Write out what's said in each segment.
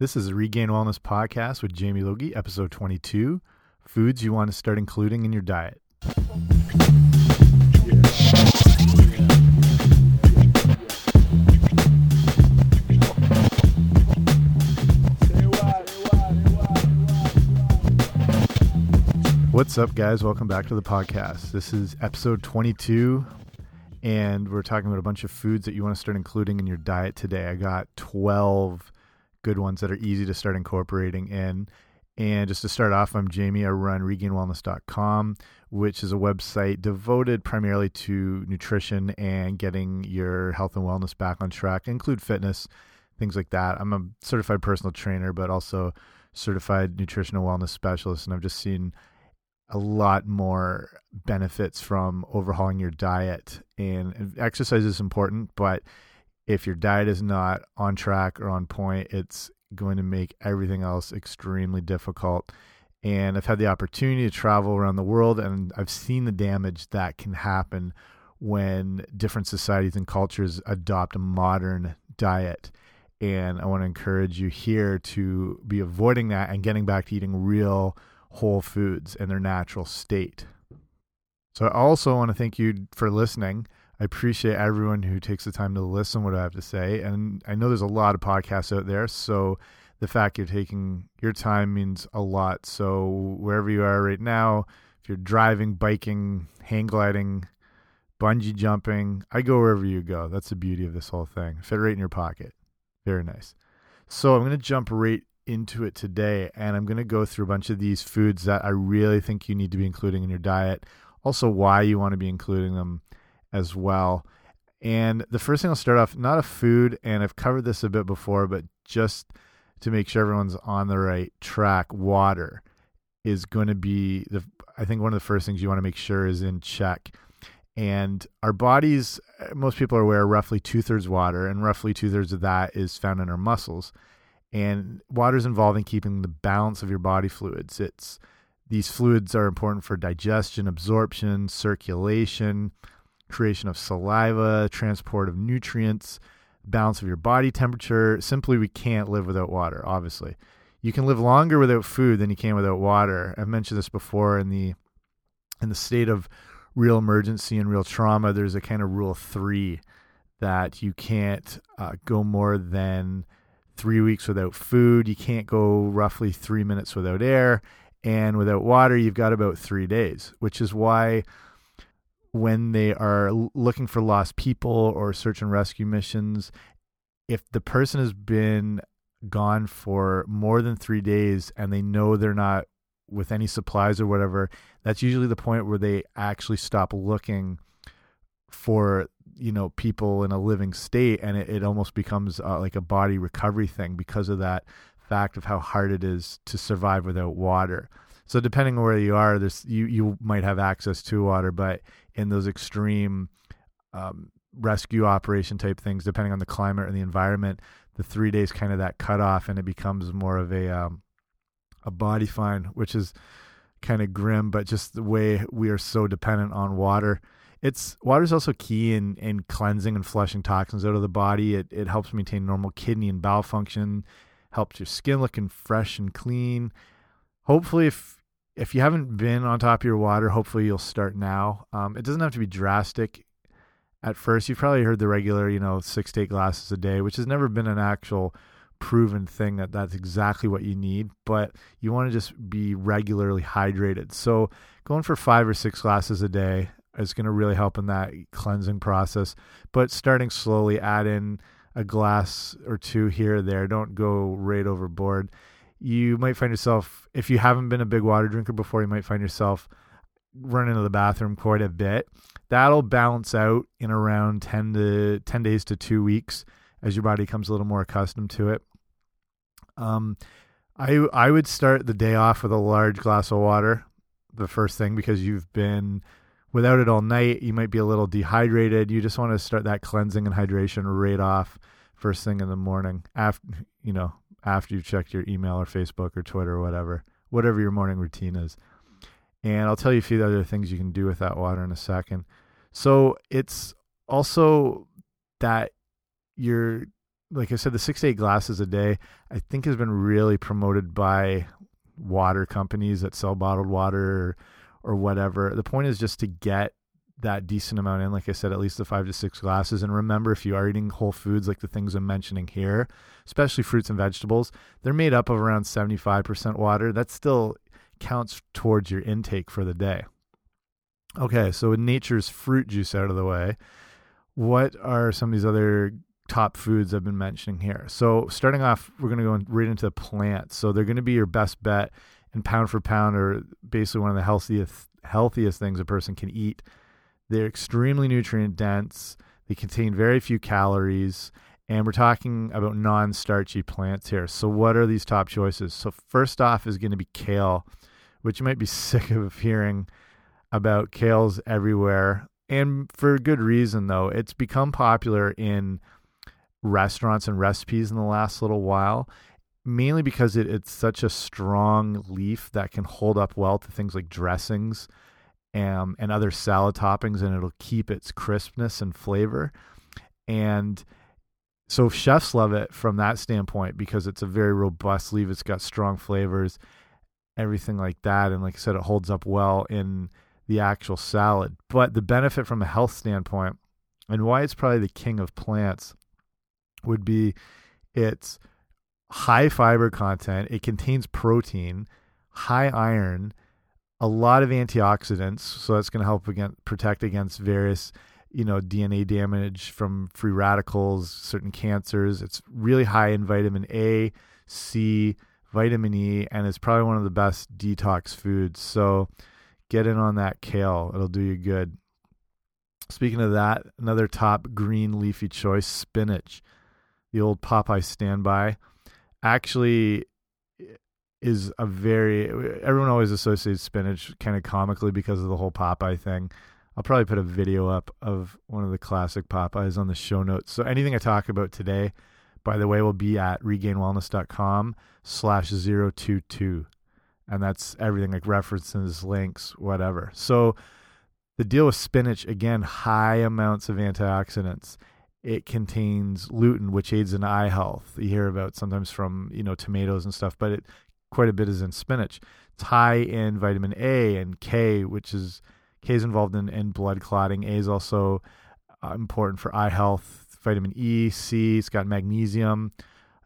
This is a Regained Wellness podcast with Jamie Logie, episode 22 Foods You Want to Start Including in Your Diet. What's up, guys? Welcome back to the podcast. This is episode 22, and we're talking about a bunch of foods that you want to start including in your diet today. I got 12 good ones that are easy to start incorporating in. And just to start off, I'm Jamie. I run regainedwellness.com, which is a website devoted primarily to nutrition and getting your health and wellness back on track, include fitness, things like that. I'm a certified personal trainer, but also certified nutritional wellness specialist. And I've just seen a lot more benefits from overhauling your diet. And exercise is important, but if your diet is not on track or on point, it's going to make everything else extremely difficult. And I've had the opportunity to travel around the world, and I've seen the damage that can happen when different societies and cultures adopt a modern diet. And I want to encourage you here to be avoiding that and getting back to eating real whole foods in their natural state. So I also want to thank you for listening. I appreciate everyone who takes the time to listen what I have to say. And I know there's a lot of podcasts out there. So the fact you're taking your time means a lot. So wherever you are right now, if you're driving, biking, hang gliding, bungee jumping, I go wherever you go. That's the beauty of this whole thing. Fit right in your pocket. Very nice. So I'm going to jump right into it today and I'm going to go through a bunch of these foods that I really think you need to be including in your diet. Also, why you want to be including them as well. And the first thing I'll start off, not a food, and I've covered this a bit before, but just to make sure everyone's on the right track, water is going to be the I think one of the first things you want to make sure is in check. And our bodies, most people are aware, roughly two thirds water, and roughly two thirds of that is found in our muscles. And water is involved in keeping the balance of your body fluids. It's these fluids are important for digestion, absorption, circulation, creation of saliva, transport of nutrients, balance of your body temperature. Simply, we can't live without water, obviously. You can live longer without food than you can without water. I've mentioned this before in the in the state of real emergency and real trauma, there's a kind of rule three that you can't uh, go more than three weeks without food. You can't go roughly three minutes without air. And without water, you've got about three days, which is why when they are looking for lost people or search and rescue missions, if the person has been gone for more than three days and they know they're not with any supplies or whatever, that's usually the point where they actually stop looking for you know people in a living state and it, it almost becomes uh, like a body recovery thing because of that fact of how hard it is to survive without water so depending on where you are, this you you might have access to water, but in those extreme um, rescue operation type things, depending on the climate and the environment, the three days kind of that cutoff, and it becomes more of a um, a body fine, which is kind of grim, but just the way we are so dependent on water. It's water is also key in in cleansing and flushing toxins out of the body. It it helps maintain normal kidney and bowel function, helps your skin looking fresh and clean. Hopefully, if if you haven't been on top of your water, hopefully you'll start now. Um, it doesn't have to be drastic at first. You've probably heard the regular, you know, six to eight glasses a day, which has never been an actual proven thing that that's exactly what you need, but you want to just be regularly hydrated. So going for five or six glasses a day is going to really help in that cleansing process. But starting slowly, add in a glass or two here or there. Don't go right overboard you might find yourself, if you haven't been a big water drinker before, you might find yourself running to the bathroom quite a bit. That'll balance out in around 10 to 10 days to 2 weeks as your body comes a little more accustomed to it. Um I I would start the day off with a large glass of water the first thing because you've been without it all night, you might be a little dehydrated. You just want to start that cleansing and hydration right off first thing in the morning after you know after you've checked your email or Facebook or Twitter or whatever, whatever your morning routine is. And I'll tell you a few other things you can do with that water in a second. So it's also that you're like I said, the six to eight glasses a day, I think has been really promoted by water companies that sell bottled water or, or whatever. The point is just to get that decent amount in. Like I said, at least the five to six glasses. And remember, if you are eating whole foods like the things I'm mentioning here, especially fruits and vegetables, they're made up of around 75% water. That still counts towards your intake for the day. Okay, so with nature's fruit juice out of the way, what are some of these other top foods I've been mentioning here? So, starting off, we're going to go right into the plants. So, they're going to be your best bet and pound for pound are basically one of the healthiest healthiest things a person can eat they're extremely nutrient dense. They contain very few calories. And we're talking about non starchy plants here. So, what are these top choices? So, first off is going to be kale, which you might be sick of hearing about kales everywhere. And for good reason, though. It's become popular in restaurants and recipes in the last little while, mainly because it, it's such a strong leaf that can hold up well to things like dressings and, and other salad toppings, and it'll keep its crispness and flavor. And so chefs love it from that standpoint because it's a very robust leaf. It's got strong flavors, everything like that. And like I said, it holds up well in the actual salad. But the benefit from a health standpoint and why it's probably the king of plants would be its high fiber content. It contains protein, high iron, a lot of antioxidants, so that's going to help against, protect against various, you know, DNA damage from free radicals, certain cancers. It's really high in vitamin A, C, vitamin E, and it's probably one of the best detox foods. So get in on that kale; it'll do you good. Speaking of that, another top green leafy choice, spinach, the old Popeye standby. Actually, is a very everyone always associates spinach kind of comically because of the whole Popeye thing. I'll probably put a video up of one of the classic Popeyes on the show notes. So anything I talk about today, by the way, will be at regainedwellness.com slash 022. And that's everything like references, links, whatever. So the deal with spinach, again, high amounts of antioxidants. It contains lutein, which aids in eye health. You hear about sometimes from, you know, tomatoes and stuff, but it quite a bit is in spinach. It's high in vitamin A and K, which is K is involved in, in blood clotting. A is also uh, important for eye health. Vitamin E, C. It's got magnesium,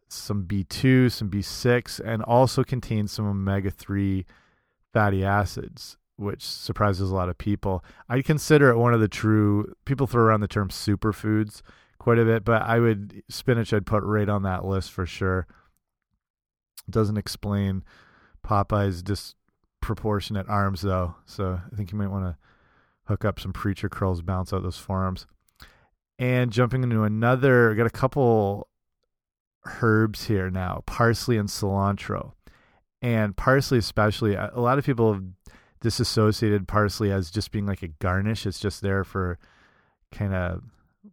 some B2, some B6, and also contains some omega 3 fatty acids, which surprises a lot of people. I consider it one of the true, people throw around the term superfoods quite a bit, but I would, spinach, I'd put right on that list for sure doesn't explain Popeye's disproportionate arms, though. So I think you might want to hook up some preacher curls, bounce out those forearms. And jumping into another, got a couple herbs here now parsley and cilantro. And parsley, especially, a lot of people have disassociated parsley as just being like a garnish. It's just there for kind of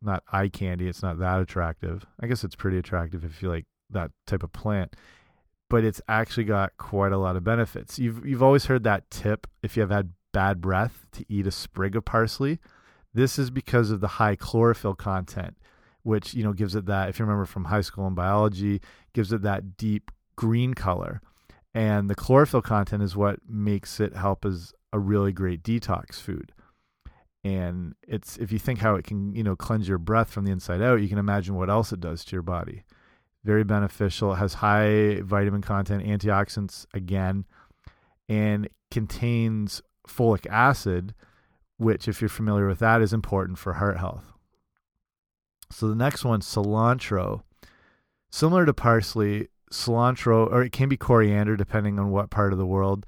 not eye candy. It's not that attractive. I guess it's pretty attractive if you like that type of plant but it's actually got quite a lot of benefits. You've you've always heard that tip if you have had bad breath to eat a sprig of parsley. This is because of the high chlorophyll content, which you know gives it that. If you remember from high school in biology, gives it that deep green color, and the chlorophyll content is what makes it help as a really great detox food. And it's if you think how it can you know cleanse your breath from the inside out, you can imagine what else it does to your body very beneficial. It has high vitamin content, antioxidants again, and contains folic acid, which, if you're familiar with that, is important for heart health. So the next one, cilantro. Similar to parsley, cilantro, or it can be coriander depending on what part of the world.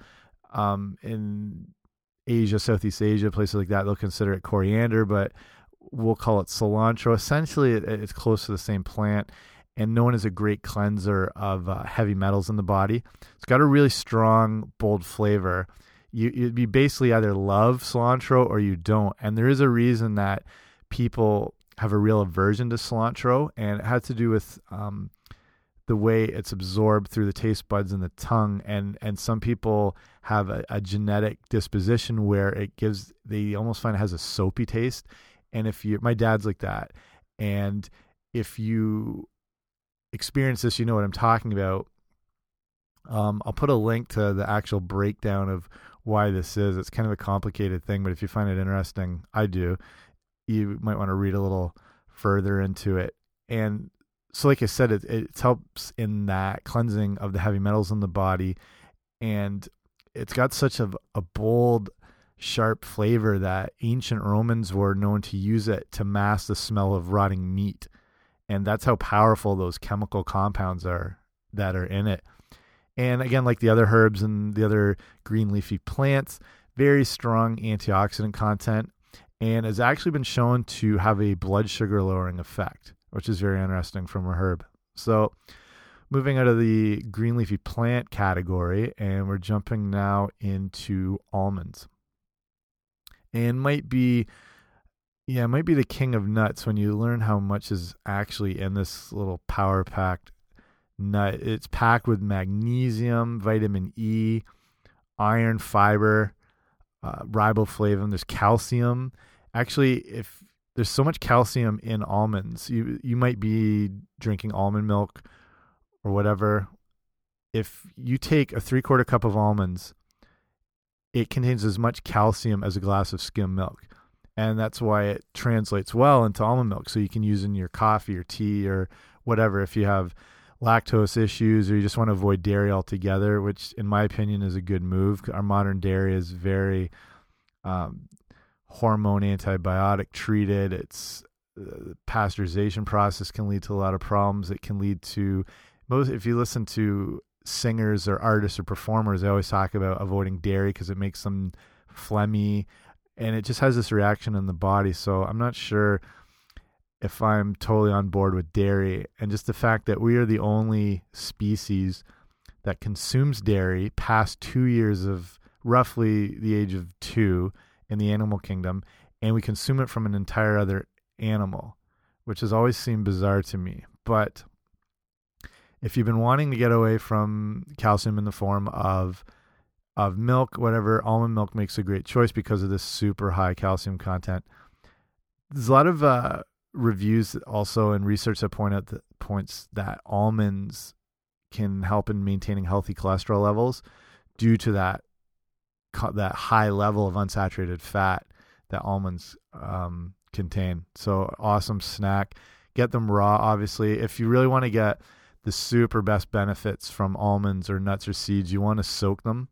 Um, in Asia, Southeast Asia, places like that, they'll consider it coriander, but we'll call it cilantro. Essentially, it's close to the same plant and known as a great cleanser of uh, heavy metals in the body. It's got a really strong, bold flavor. You you basically either love cilantro or you don't, and there is a reason that people have a real aversion to cilantro, and it has to do with um, the way it's absorbed through the taste buds and the tongue, and and some people have a, a genetic disposition where it gives they almost find it has a soapy taste, and if you my dad's like that, and if you experienced this, you know what I'm talking about. Um, I'll put a link to the actual breakdown of why this is. It's kind of a complicated thing, but if you find it interesting, I do. You might want to read a little further into it. And so, like I said, it, it helps in that cleansing of the heavy metals in the body, and it's got such a, a bold, sharp flavor that ancient Romans were known to use it to mask the smell of rotting meat, and that's how powerful those chemical compounds are that are in it. And again, like the other herbs and the other green leafy plants, very strong antioxidant content, and has actually been shown to have a blood sugar lowering effect, which is very interesting from a herb. So, moving out of the green leafy plant category, and we're jumping now into almonds. And might be, yeah, it might be the king of nuts when you learn how much is actually in this little power packed nut. It's packed with magnesium, vitamin E, iron, fiber, uh, riboflavin. There's calcium. Actually, if there's so much calcium in almonds, you you might be drinking almond milk or whatever. If you take a three quarter cup of almonds, it contains as much calcium as a glass of skim milk. And that's why it translates well into almond milk. So you can use in your coffee or tea or whatever if you have lactose issues or you just want to avoid dairy altogether, which in my opinion is a good move. Our modern dairy is very um, hormone antibiotic treated. It's uh, pasteurization process can lead to a lot of problems. It can lead to most if you listen to singers or artists or performers, they always talk about avoiding dairy because it makes them phlegmy and it just has this reaction in the body. So I'm not sure if I'm totally on board with dairy and just the fact that we are the only species that consumes dairy past two years of roughly the age of two in the animal kingdom, and we consume it from an entire other animal, which has always seemed bizarre to me. But if you've been wanting to get away from calcium in the form of of milk, whatever, almond milk makes a great choice because of this super high calcium content. There's a lot of uh, reviews also and research that point out points that almonds can help in maintaining healthy cholesterol levels due to that that high level of unsaturated fat that almonds um, contain. So awesome snack. Get them raw, obviously. If you really want to get the super best benefits from almonds or nuts or seeds, you want to soak them,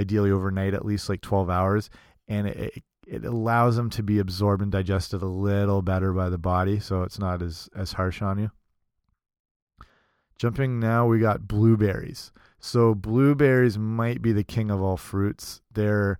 ideally overnight, at least like 12 hours, and it, it allows them to be absorbed and digested a little better by the body, so it's not as as harsh on you. Jumping now, we got blueberries. So blueberries might be the king of all fruits. They're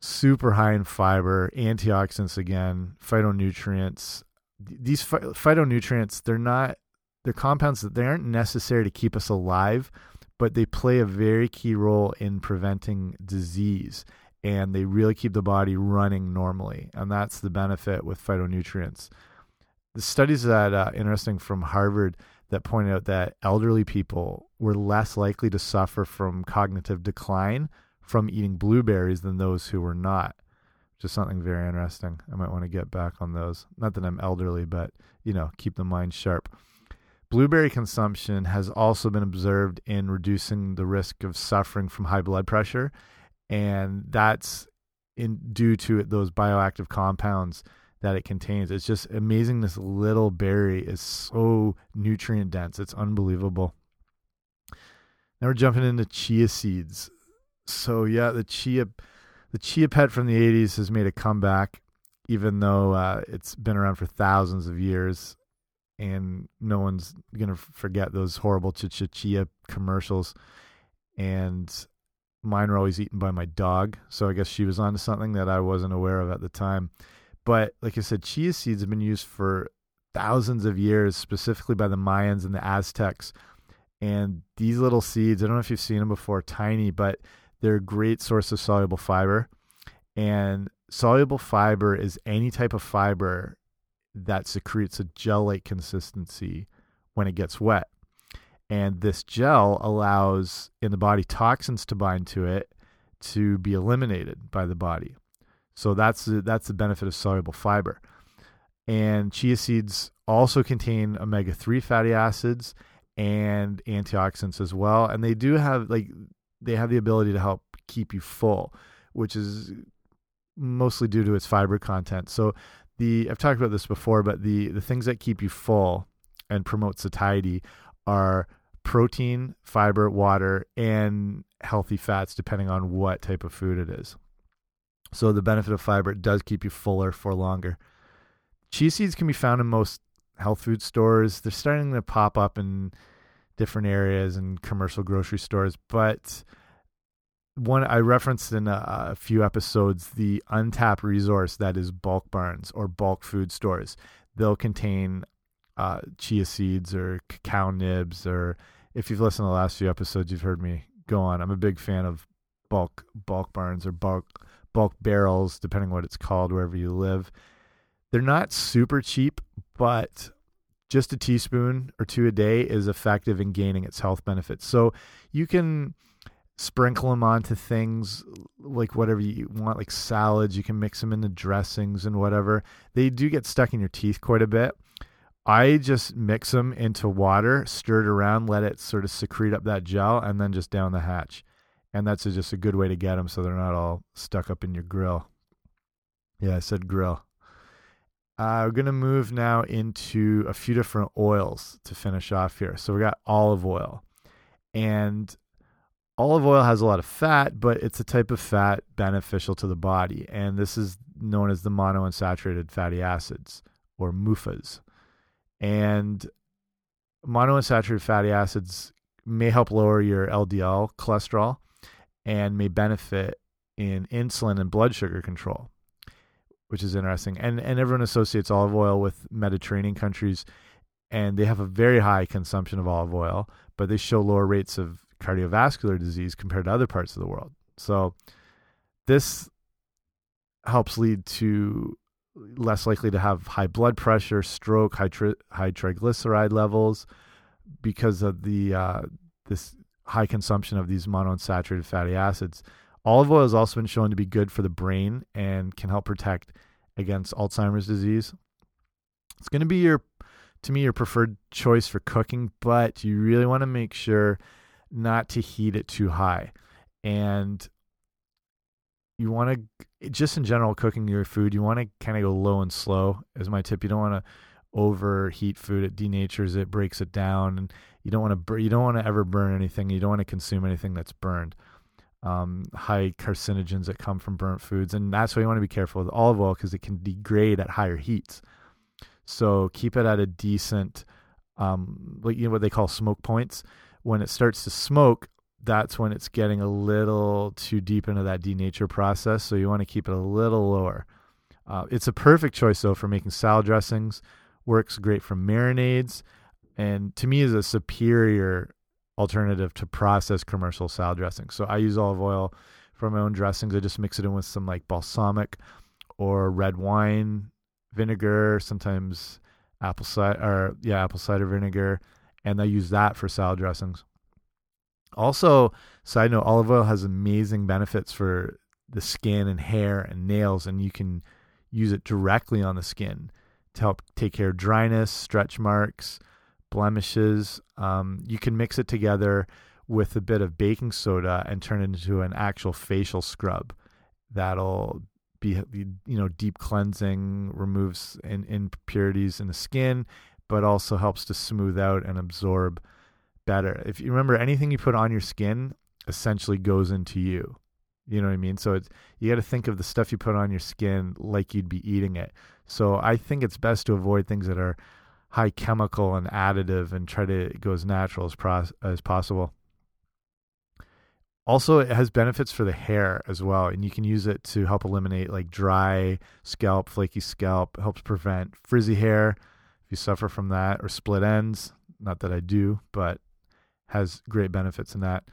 super high in fiber, antioxidants again, phytonutrients. These phytonutrients, they're not they're compounds that they aren't necessary to keep us alive, but they play a very key role in preventing disease and they really keep the body running normally. And that's the benefit with phytonutrients. The studies that uh, interesting from Harvard that pointed out that elderly people were less likely to suffer from cognitive decline from eating blueberries than those who were not. Just something very interesting. I might want to get back on those. Not that I'm elderly, but you know, keep the mind sharp. Blueberry consumption has also been observed in reducing the risk of suffering from high blood pressure and that's in due to those bioactive compounds that it contains. It's just amazing. This little berry is so nutrient dense. It's unbelievable. Now we're jumping into chia seeds. So yeah, the chia, the chia pet from the '80s has made a comeback, even though uh, it's been around for thousands of years, and no one's gonna forget those horrible chia chia commercials. And mine were always eaten by my dog. So I guess she was onto something that I wasn't aware of at the time. But like I said, chia seeds have been used for thousands of years, specifically by the Mayans and the Aztecs. And these little seeds, I don't know if you've seen them before, tiny, but they're a great source of soluble fiber. And soluble fiber is any type of fiber that secretes a gel like consistency when it gets wet and this gel allows in the body toxins to bind to it to be eliminated by the body. So that's the, that's the benefit of soluble fiber. And chia seeds also contain omega 3 fatty acids and antioxidants as well. And they do have, like, they have the ability to help keep you full, which is mostly due to its fiber content. So, the I've talked about this before, but the the things that keep you full and promote satiety are protein, fiber, water, and healthy fats, depending on what type of food it is. So the benefit of fiber does keep you fuller for longer. Chia seeds can be found in most health food stores. They're starting to pop up in different areas and commercial grocery stores, but one I referenced in a, a, few episodes the untapped resource that is bulk barns or bulk food stores. They'll contain uh, chia seeds or cacao nibs, or if you've listened to the last few episodes, you've heard me go on. I'm a big fan of bulk bulk barns or bulk bulk barrels, depending what it's called wherever you live. They're not super cheap, but just a teaspoon or two a day is effective in gaining its health benefits. So you can sprinkle them onto things like whatever you want, like salads. You can mix them into dressings and whatever. They do get stuck in your teeth quite a bit. I just mix them into water, stir it around, let it sort of secrete up that gel, and then just down the hatch and that's just a good way to get them so they're not all stuck up in your grill. Yeah, I said grill. Uh, we're going to move now into a few different oils to finish off here. So we got olive oil. And olive oil has a lot of fat, but it's a type of fat beneficial to the body. And this is known as the monounsaturated fatty acids or MUFAs. And monounsaturated fatty acids may help lower your LDL cholesterol and may benefit in insulin and blood sugar control, which is interesting. And and everyone associates olive oil with Mediterranean countries, and they have a very high consumption of olive oil, but they show lower rates of cardiovascular disease compared to other parts of the world. So this helps lead to less likely to have high blood pressure, stroke, high, tri high triglyceride levels because of the uh, this high consumption of these monounsaturated fatty acids. Olive oil has also been shown to be good for the brain and can help protect against Alzheimer's disease. It's going to be your, to me, your preferred choice for cooking, but you really want to make sure not to heat it too high. And you want to, just in general, cooking your food, you want to kind of go low and slow, is my tip. You don't want to overheat food. It denatures it, breaks it down, and you don't want to you don't want to ever burn anything. You don't want to consume anything that's burned. Um, high carcinogens that come from burnt foods, and that's why you want to be careful with olive oil because it can degrade at higher heats. So keep it at a decent, um, like you know what they call smoke points. When it starts to smoke, that's when it's getting a little too deep into that denature process. So you want to keep it a little lower. Uh, it's a perfect choice though for making salad dressings. Works great for marinades and to me is a superior alternative to processed commercial salad dressings. So I use olive oil for my own dressings. I just mix it in with some like balsamic or red wine vinegar, sometimes apple cider or yeah, apple cider vinegar, and I use that for salad dressings. Also, side note, olive oil has amazing benefits for the skin and hair and nails, and you can use it directly on the skin to help take care of dryness, stretch marks, blemishes. Um, you can mix it together with a bit of baking soda and turn it into an actual facial scrub that'll be you know deep cleansing removes in, impurities in the skin but also helps to smooth out and absorb better if you remember anything you put on your skin essentially goes into you you know what i mean so it's you got to think of the stuff you put on your skin like you'd be eating it so i think it's best to avoid things that are high chemical and additive and try to go as natural as, as possible. Also, it has benefits for the hair as well, and you can use it to help eliminate like dry scalp, flaky scalp. Helps prevent frizzy hair you suffer from that or split ends. Not that I do, but has great benefits in that.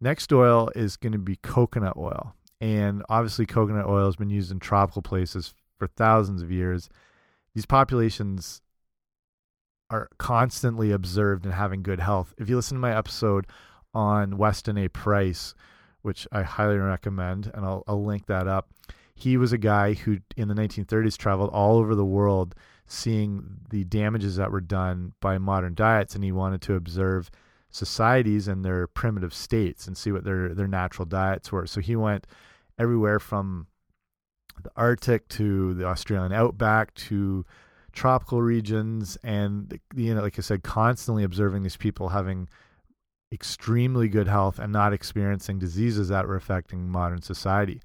Next oil is going to be coconut oil, and obviously, coconut oil has been used in tropical places for thousands of years. These populations are constantly observed and having good health. If you listen to my episode on Weston A. Price, which I highly recommend, and I'll, I'll link that up. He was a guy who, in the 1930s, traveled all over the world seeing the damages that were done by modern diets, and he wanted to observe societies and their primitive states and see what their their natural diets were. So he went everywhere from the Arctic to the Australian outback to tropical regions, and you know, like I said, constantly observing these people having extremely good health and not experiencing diseases that were affecting modern society.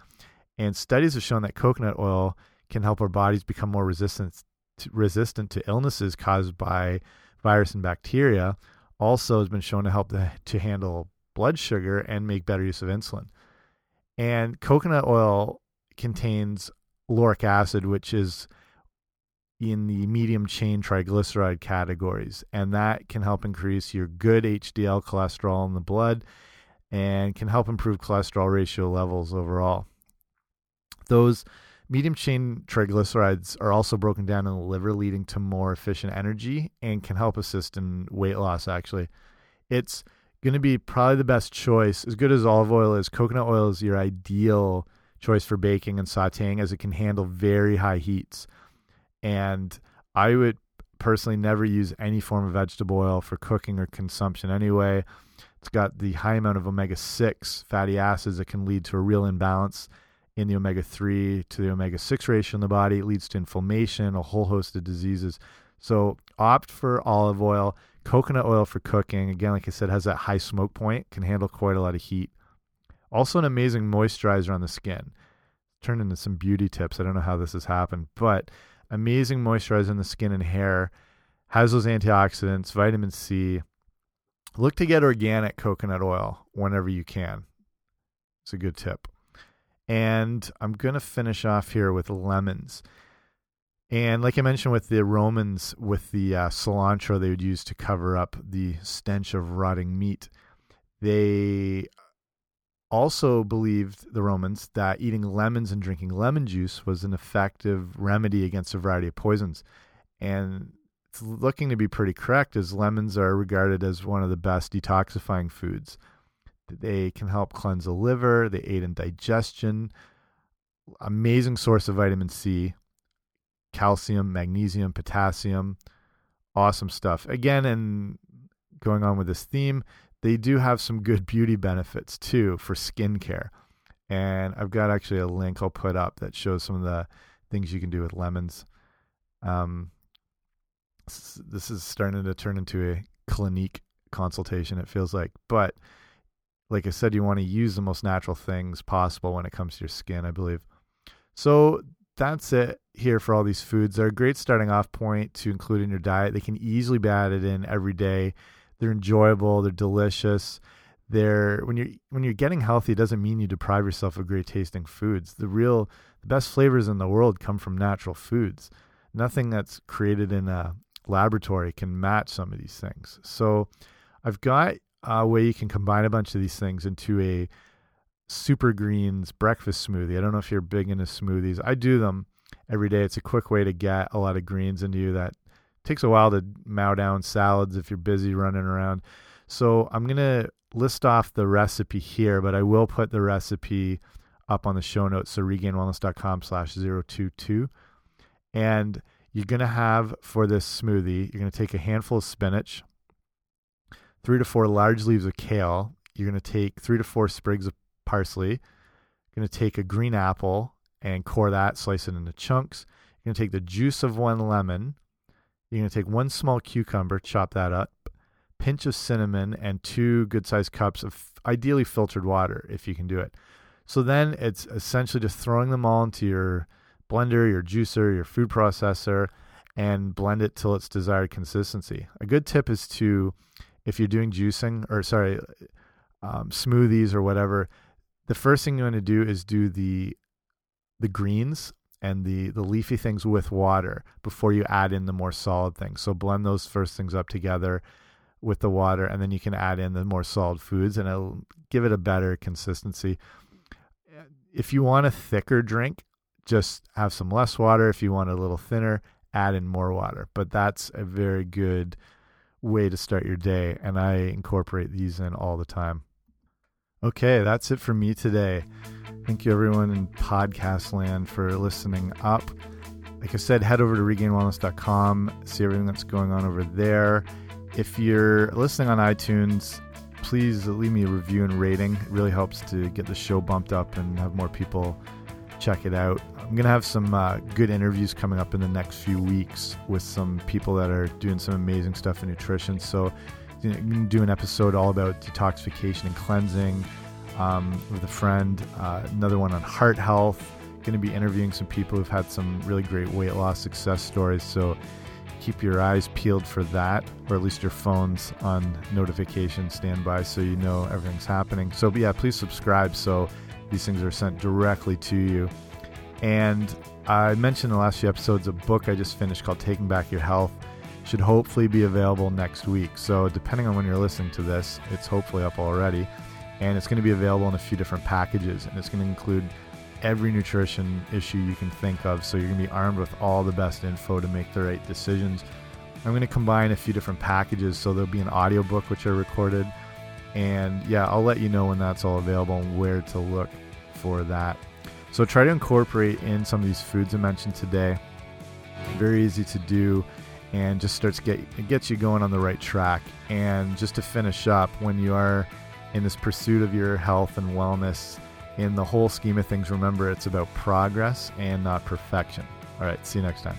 And studies have shown that coconut oil can help our bodies become more resistant resistant to illnesses caused by virus and bacteria. Also, has been shown to help the, to handle blood sugar and make better use of insulin. And coconut oil contains lauric acid, which is in the medium chain triglyceride categories, and that can help increase your good HDL cholesterol in the blood and can help improve cholesterol ratio levels overall. Those medium chain triglycerides are also broken down in the liver, leading to more efficient energy and can help assist in weight loss. Actually, it's going to be probably the best choice. As good as olive oil is, coconut oil is your ideal choice for baking and sauteing as it can handle very high heats. And I would personally never use any form of vegetable oil for cooking or consumption anyway. It's got the high amount of omega 6 fatty acids that can lead to a real imbalance in the omega 3 to the omega 6 ratio in the body. It leads to inflammation, a whole host of diseases. So opt for olive oil, coconut oil for cooking. Again, like I said, has that high smoke point, can handle quite a lot of heat. Also, an amazing moisturizer on the skin. Turn into some beauty tips. I don't know how this has happened, but amazing moisturizer on the skin and hair. Has those antioxidants, vitamin C. Look to get organic coconut oil whenever you can. It's a good tip. And I'm going to finish off here with lemons. And like I mentioned with the Romans, with the uh, cilantro they would use to cover up the stench of rotting meat, they also believed, the Romans, that eating lemons and drinking lemon juice was an effective remedy against a variety of poisons. And it's looking to be pretty correct, as lemons are regarded as one of the best detoxifying foods. They can help cleanse the liver, they aid in digestion. Amazing source of vitamin C, calcium, magnesium, potassium. Awesome stuff. Again, and going on with this theme, they do have some good beauty benefits too for skincare. And I've got actually a link I'll put up that shows some of the things you can do with lemons. Um, this is starting to turn into a Clinique consultation, it feels like. But like I said, you want to use the most natural things possible when it comes to your skin, I believe. So that's it here for all these foods. They're a great starting off point to include in your diet. They can easily be added in every day. They're enjoyable, they're delicious. They're when you're when you're getting healthy, it doesn't mean you deprive yourself of great tasting foods. The real the best flavors in the world come from natural foods. Nothing that's created in a laboratory can match some of these things. So I've got uh, way you can combine a bunch of these things into a super greens breakfast smoothie. I don't know if you're big into smoothies. I do them every day. It's a quick way to get a lot of greens into you that takes a while to mow down salads if you're busy running around. So I'm going to list off the recipe here, but I will put the recipe up on the show notes. So regainedwellness.com slash 022. And you're going to have for this smoothie, you're going to take a handful of spinach, three to four large leaves of kale. You're going to take three to four sprigs of parsley. You're going to take a green apple and core that, slice it into chunks. You're going to take the juice of one lemon. You're going to take one small cucumber, chop that up, pinch of cinnamon, and two good sized cups of ideally filtered water if you can do it. So then it's essentially just throwing them all into your blender, your juicer, your food processor, and blend it till its desired consistency. A good tip is to if you're doing juicing or sorry, um, smoothies or whatever, the first thing you want to do is do the the greens and the the leafy things with water before you add in the more solid things. So blend those first things up together with the water, and then you can add in the more solid foods, and it'll give it a better consistency. If you want a thicker drink, just have some less water. If you want a little thinner, add in more water. But that's a very good way to start your day, and I incorporate these in all the time. Okay, that's it for me today. Thank you, everyone in podcast land, for listening up. like I said, head over to regainedwellness.com, see everything that's going on over there. If you're listening on iTunes, please leave me a review and rating. It really helps to get the show bumped up and have more people check it out. I'm going to have some uh, good interviews coming up in the next few weeks with some people that are doing some amazing stuff in nutrition. So, you know, do an episode all about detoxification and cleansing um, with a friend, uh, another one on heart health. Going to be interviewing some people who've had some really great weight loss success stories. So, keep your eyes peeled for that, or at least your phones on notification standby so you know everything's happening. So, yeah, please subscribe so these things are sent directly to you. And I mentioned in the last few episodes a book I just finished called Taking Back Your Health. Should hopefully be available next week. So, depending on when you're listening to this, it's hopefully up already. And it's going to be available in a few different packages. And it's going to include every nutrition issue you can think of. So, you're going to be armed with all the best info to make the right decisions. I'm going to combine a few different packages. So, there'll be an audiobook which I recorded. And yeah, I'll let you know when that's all available and where to look for that. So try to incorporate in some of these foods I mentioned today. Very easy to do and just starts get it gets you going on the right track. And just to finish up, when you are in this pursuit of your health and wellness, in the whole scheme of things, remember it's about progress and not perfection. All right, see you next time.